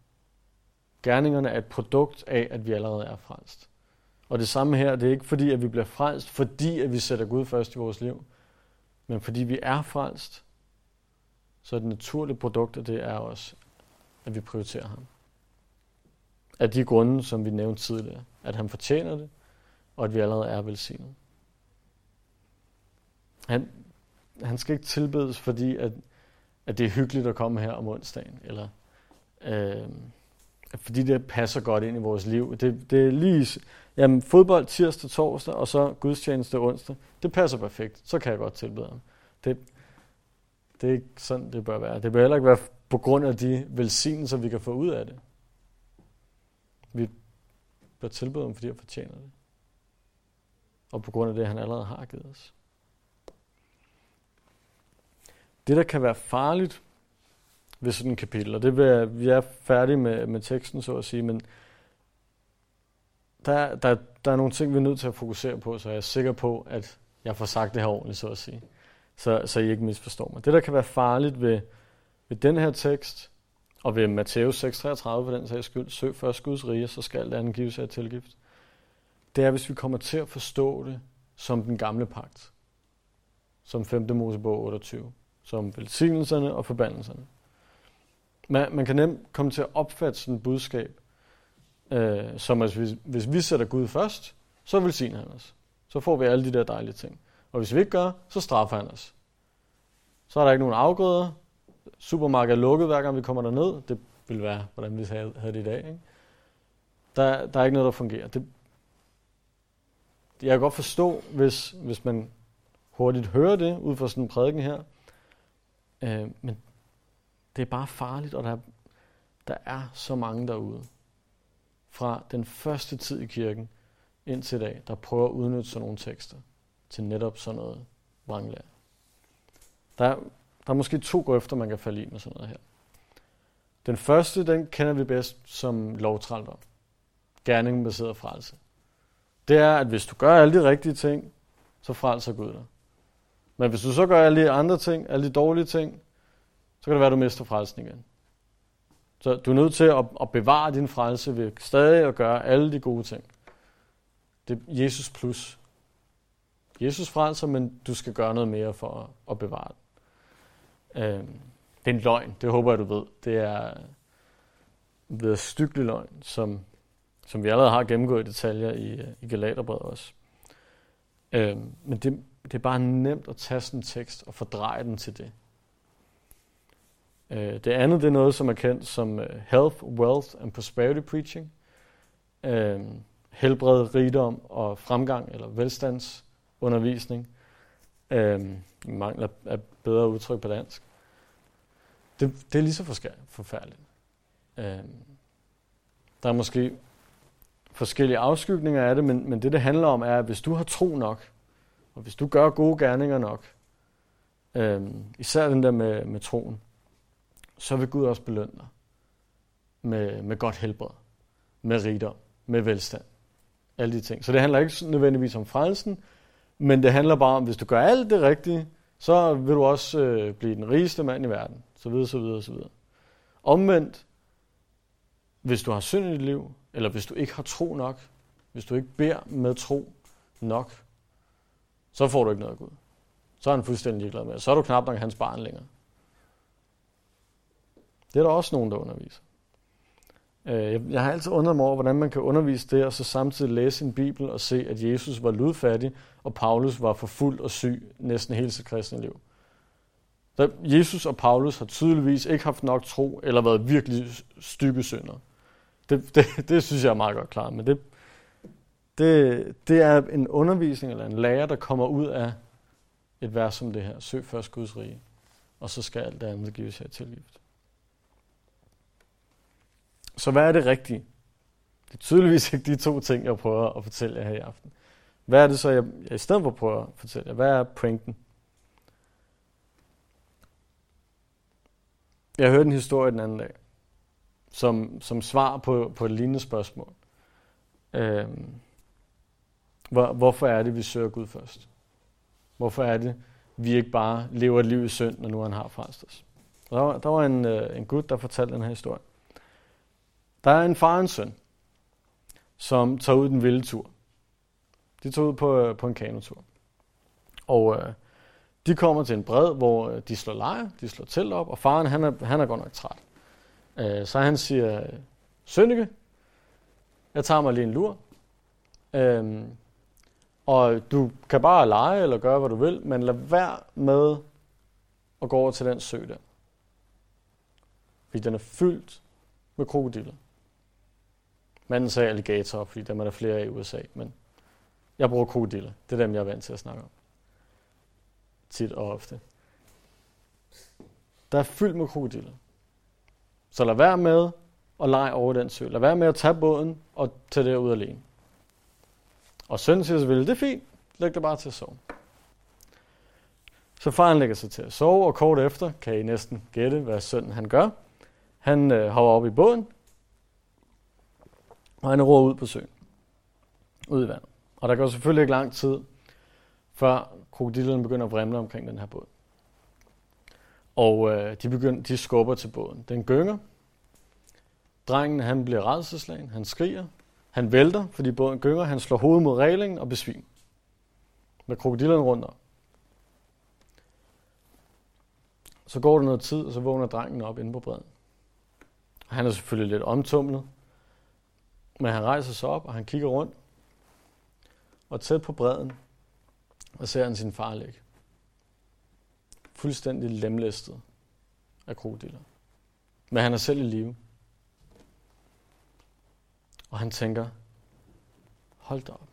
[SPEAKER 1] Gerningerne er et produkt af, at vi allerede er frelst. Og det samme her, det er ikke fordi, at vi bliver frelst, fordi at vi sætter Gud først i vores liv, men fordi vi er frelst, så er det naturlige produkt af det er også, at vi prioriterer ham. Af de grunde, som vi nævnte tidligere. At han fortjener det, og at vi allerede er velsignet. Han, han skal ikke tilbedes, fordi at, at det er hyggeligt at komme her om onsdagen, eller øh, fordi det passer godt ind i vores liv. Det, det er lige, jamen fodbold tirsdag, torsdag, og så gudstjeneste onsdag. Det passer perfekt. Så kan jeg godt tilbede ham. Det, det er ikke sådan, det bør være. Det bør heller ikke være på grund af de velsignelser, vi kan få ud af det. Vi bør tilbede ham, fordi jeg fortjener det. Og på grund af det, han allerede har givet os. Det, der kan være farligt ved sådan et kapitel, og det vil, vi er færdige med, med teksten, så at sige, men der, der, der er nogle ting, vi er nødt til at fokusere på, så jeg er sikker på, at jeg får sagt det her ordentligt, så at sige. Så, så I ikke misforstår mig. Det, der kan være farligt ved, ved den her tekst, og ved Matthæus 6:33 for den sags skyld, søg først Guds rige, så skal det andet gives af tilgift. Det er, hvis vi kommer til at forstå det som den gamle pagt. Som 5. Mosebog 28. Som velsignelserne og forbandelserne. Man, man kan nemt komme til at opfatte sådan et budskab, øh, som at hvis, hvis vi sætter Gud først, så velsigner han os. Så får vi alle de der dejlige ting. Og hvis vi ikke gør, så straffer han os. Så er der ikke nogen afgrøder. Supermarkedet er lukket, hver gang vi kommer derned. Det vil være, hvordan vi havde, havde det i dag. Ikke? Der, der er ikke noget, der fungerer. Det, jeg kan godt forstå, hvis, hvis man hurtigt hører det ud fra sådan en prædiken her. Øh, men det er bare farligt, og der, der er så mange derude. Fra den første tid i kirken indtil i dag, der prøver at udnytte sådan nogle tekster til netop sådan noget vranglære. Der, der er måske to grøfter, man kan falde i med sådan noget her. Den første, den kender vi bedst som lovtrældom. Gerningen baseret frelse. Det er, at hvis du gør alle de rigtige ting, så frelser Gud dig. Men hvis du så gør alle de andre ting, alle de dårlige ting, så kan det være, at du mister frelsen igen. Så du er nødt til at, at bevare din frelse ved stadig at gøre alle de gode ting. Det er Jesus plus. Jesus frelser, men du skal gøre noget mere for at, at bevare den. Øh, det er en løgn, det håber jeg, du ved. Det er ved styggelig løgn, som, som vi allerede har gennemgået i detaljer i, øh, i Galaterbrevet også. Øh, men det, det er bare nemt at tage sådan en tekst og fordreje den til det. Øh, det andet det er noget, som er kendt som øh, Health, Wealth and Prosperity Preaching. Øh, helbred, rigdom og fremgang, eller velstandsundervisning. Øh, mangler af bedre udtryk på dansk. Det, det er lige så forfærdeligt. Øh, der er måske forskellige afskygninger af det, men, men det, det handler om, er, at hvis du har tro nok, og hvis du gør gode gerninger nok, øh, især den der med, med troen, så vil Gud også belønne dig med, med godt helbred, med rigdom, med velstand. Alle de ting. Så det handler ikke nødvendigvis om frelsen, men det handler bare om, hvis du gør alt det rigtige, så vil du også øh, blive den rigeste mand i verden. Så videre, så videre, så videre. Omvendt, hvis du har synd i dit liv, eller hvis du ikke har tro nok, hvis du ikke beder med tro nok, så får du ikke noget af Gud. Så er han fuldstændig ligeglad med Så er du knap nok hans barn længere. Det er der også nogen, der underviser. Øh, jeg har altid undret mig over, hvordan man kan undervise det, og så samtidig læse en bibel og se, at Jesus var ludfattig, og Paulus var fuld og syg næsten hele sit kristne liv. Så Jesus og Paulus har tydeligvis ikke haft nok tro, eller været virkelig stykke synder. Det, det, det synes jeg er meget godt klart, men det, det, det er en undervisning eller en lærer, der kommer ud af et vers som det her. Søg først Guds rige, og så skal alt det andet gives her tilgift. Så hvad er det rigtige? Det er tydeligvis ikke de to ting, jeg prøver at fortælle jer her i aften. Hvad er det så, jeg, jeg i stedet for prøver at fortælle jer? Hvad er pointen? Jeg hørte en historie den anden dag, som, som svar på, på et lignende spørgsmål. Øhm, hvor, hvorfor er det, vi søger Gud først? Hvorfor er det, vi ikke bare lever et liv i synd, når nu han har frelst os? Der var, der var en, øh, en gut, der fortalte den her historie. Der er en far og en søn, som tager ud den vilde tur. De tog ud på, øh, på en kanotur. Og øh, de kommer til en bred, hvor øh, de slår lejr, de slår telt op, og faren han er, han er godt nok træt. Øh, så han siger, Sønneke, jeg tager mig lige en lur. Øh, og du kan bare lege eller gøre, hvad du vil, men lad være med at gå over til den sø der. Fordi den er fyldt med krokodiller. Manden sagde alligator, fordi dem er der flere i USA, men jeg bruger krokodiller. Det er dem, jeg er vant til at snakke om. Tit og ofte. Der er fyldt med krokodiller. Så lad være med at lege over den sø. Lad være med at tage båden og tage det ud alene. Og sønnen siger selvfølgelig, det er fint, læg dig bare til at sove. Så faren lægger sig til at sove, og kort efter kan I næsten gætte, hvad sønnen han gør. Han øh, hopper op i båden, og han roer ud på søen. Ud i vandet. Og der går selvfølgelig ikke lang tid, før krokodillerne begynder at vrimle omkring den her båd. Og øh, de, begynder, de skubber til båden. Den gynger. Drengen han bliver redselslagen. Han skriger. Han vælter, fordi båden gynger. Han slår hovedet mod reglingen og besvimer. Med krokodillerne rundt om. Så går der noget tid, og så vågner drengen op inde på bredden. Han er selvfølgelig lidt omtumlet, men han rejser sig op, og han kigger rundt. Og tæt på bredden, og ser han sin far ligge. Fuldstændig lemlæstet af krokodiller. Men han er selv i live. Og han tænker, hold da op.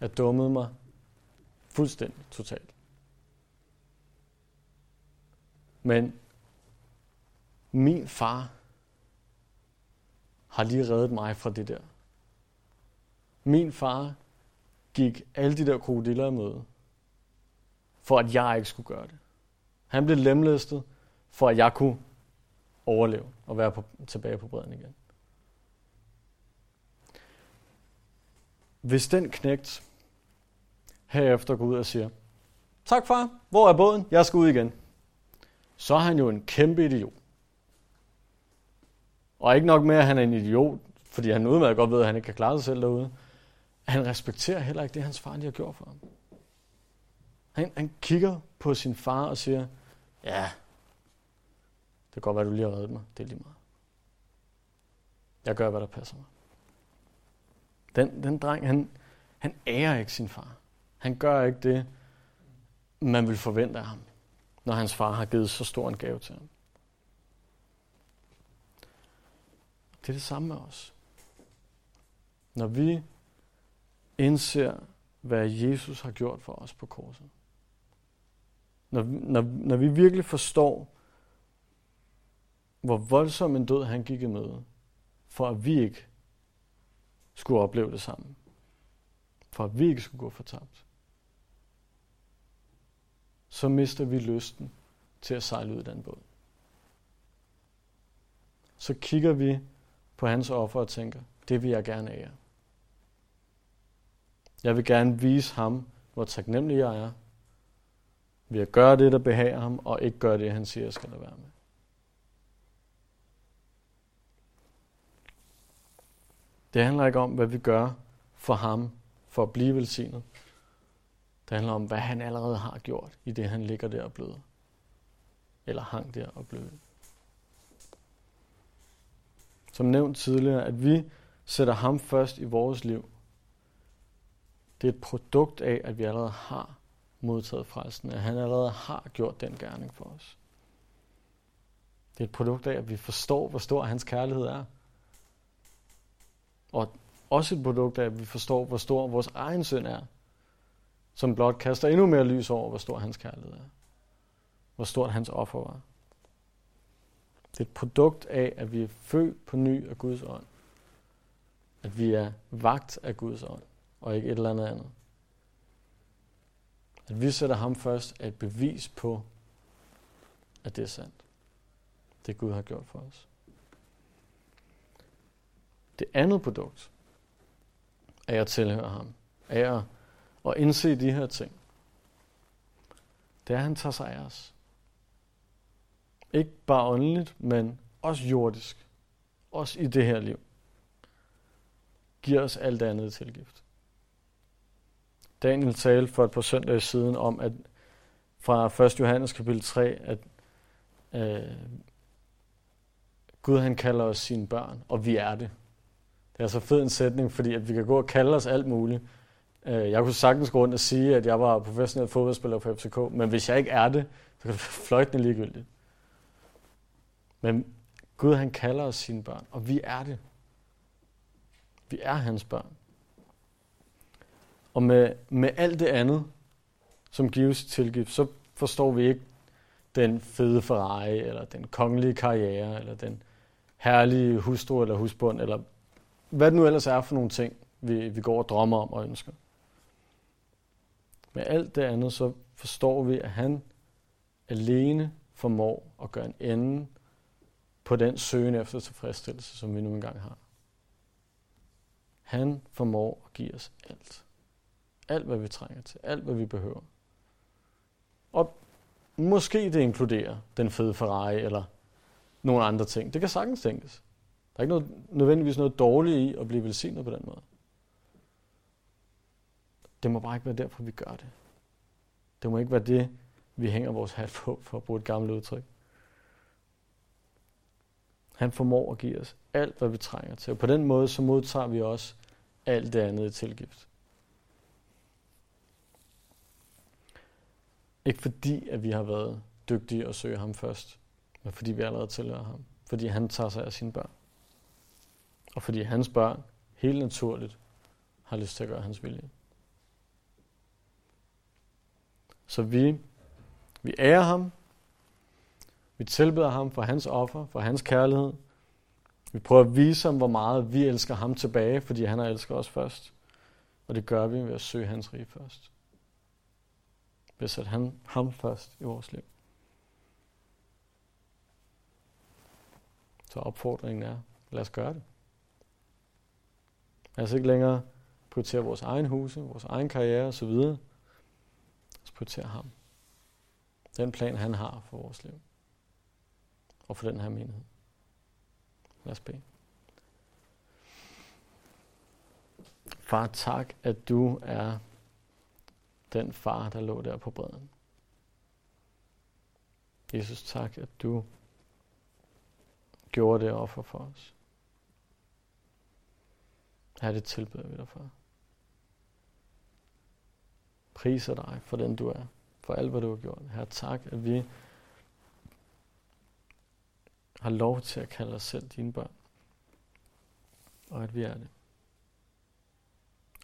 [SPEAKER 1] Jeg dummede mig fuldstændig totalt. Men min far har lige reddet mig fra det der. Min far gik alle de der krokodiller i møde, for at jeg ikke skulle gøre det. Han blev lemlæstet, for at jeg kunne overleve og være på, tilbage på bredden igen. Hvis den knægt herefter går ud og siger, tak far, hvor er båden? Jeg skal ud igen. Så er han jo en kæmpe idiot. Og ikke nok med, at han er en idiot, fordi han udmærket godt ved, at han ikke kan klare sig selv derude. Han respekterer heller ikke det, hans far lige har gjort for ham. Han, han kigger på sin far og siger, ja, det kan godt være, du lige har reddet mig. Det er lige meget. Jeg gør, hvad der passer mig. Den, den dreng, han, han ærer ikke sin far. Han gør ikke det, man vil forvente af ham, når hans far har givet så stor en gave til ham. Det er det samme med os. Når vi indser, hvad Jesus har gjort for os på korset. Når, når, når vi virkelig forstår, hvor voldsom en død han gik i møde, for at vi ikke skulle opleve det sammen. For at vi ikke skulle gå fortabt. så mister vi lysten til at sejle ud i den båd. Så kigger vi på hans offer og tænker, det vil jeg gerne ære. Jeg vil gerne vise ham, hvor taknemmelig jeg er, ved at gøre det, der behager ham, og ikke gøre det, han siger, jeg skal lade være med. Det handler ikke om, hvad vi gør for ham, for at blive velsignet. Det handler om, hvad han allerede har gjort, i det han ligger der og bløder. Eller hang der og bløder. Som nævnt tidligere, at vi sætter ham først i vores liv. Det er et produkt af, at vi allerede har modtaget frelsen, at han allerede har gjort den gerning for os. Det er et produkt af, at vi forstår, hvor stor hans kærlighed er. Og også et produkt af, at vi forstår, hvor stor vores egen synd er, som blot kaster endnu mere lys over, hvor stor hans kærlighed er. Hvor stort hans offer var. Det er et produkt af, at vi er født på ny af Guds ånd. At vi er vagt af Guds ånd, og ikke et eller andet andet. At vi sætter ham først er et bevis på, at det er sandt. Det Gud har gjort for os. Det andet produkt af at tilhøre ham, af at, at indse de her ting, det er, at han tager sig af os. Ikke bare åndeligt, men også jordisk. Også i det her liv. Giver os alt andet tilgift. Daniel talte for et par søndage siden om, at fra 1. Johannes kapitel 3, at øh, Gud han kalder os sine børn, og vi er det. Det er så fed en sætning, fordi at vi kan gå og kalde os alt muligt. Øh, jeg kunne sagtens gå rundt og sige, at jeg var professionel fodboldspiller på FCK, men hvis jeg ikke er det, så kan det være fløjtende ligegyldigt. Men Gud han kalder os sine børn, og vi er det. Vi er hans børn. Og med, med alt det andet, som gives tilgift, så forstår vi ikke den fede Ferrari, eller den kongelige karriere, eller den herlige hustru eller husbund, eller hvad det nu ellers er for nogle ting, vi, vi går og drømmer om og ønsker. Med alt det andet, så forstår vi, at han alene formår at gøre en ende på den søgen efter tilfredsstillelse, som vi nu engang har. Han formår at give os alt. Alt, hvad vi trænger til. Alt, hvad vi behøver. Og måske det inkluderer den fede Ferrari eller nogle andre ting. Det kan sagtens tænkes. Der er ikke noget, nødvendigvis noget dårligt i at blive velsignet på den måde. Det må bare ikke være derfor, vi gør det. Det må ikke være det, vi hænger vores hat på, for at bruge et gammelt udtryk. Han formår at give os alt, hvad vi trænger til. Og på den måde, så modtager vi også alt det andet i tilgift. Ikke fordi, at vi har været dygtige at søge ham først, men fordi vi allerede tilhører ham. Fordi han tager sig af sine børn. Og fordi hans børn helt naturligt har lyst til at gøre hans vilje. Så vi, vi ærer ham, vi tilbeder ham for hans offer, for hans kærlighed. Vi prøver at vise ham, hvor meget vi elsker ham tilbage, fordi han har elsket os først. Og det gør vi ved at søge hans rige først. Ved at sætte han, ham først i vores liv. Så opfordringen er, lad os gøre det. Lad os ikke længere prioritere vores egen huse, vores egen karriere osv. Så prioritere ham. Den plan, han har for vores liv. Og for den her menighed. Lad os bede. Far, tak, at du er den far, der lå der på bredden. Jesus, tak, at du gjorde det offer for os. Her det tilbeder vi dig for. Priser dig for den du er, for alt hvad du har gjort. Her tak, at vi har lov til at kalde os selv dine børn. Og at vi er det.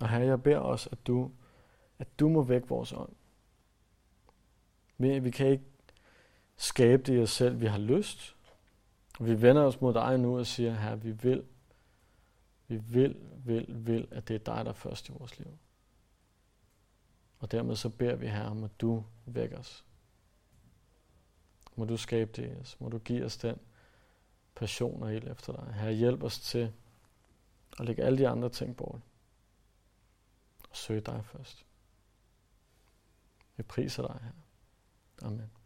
[SPEAKER 1] Og her jeg beder os, at du, at du må vække vores ånd. Vi, vi kan ikke skabe det i os selv, vi har lyst. Vi vender os mod dig nu og siger, her vi vil, vi vil, vil, vil, at det er dig, der er først i vores liv. Og dermed så beder vi her om, at du vækker os. Må du skabe det i os. Må du give os den passion og helt efter dig. Herre, hjælp os til at lægge alle de andre ting bort. Og søge dig først. Vi priser dig, her. Amen.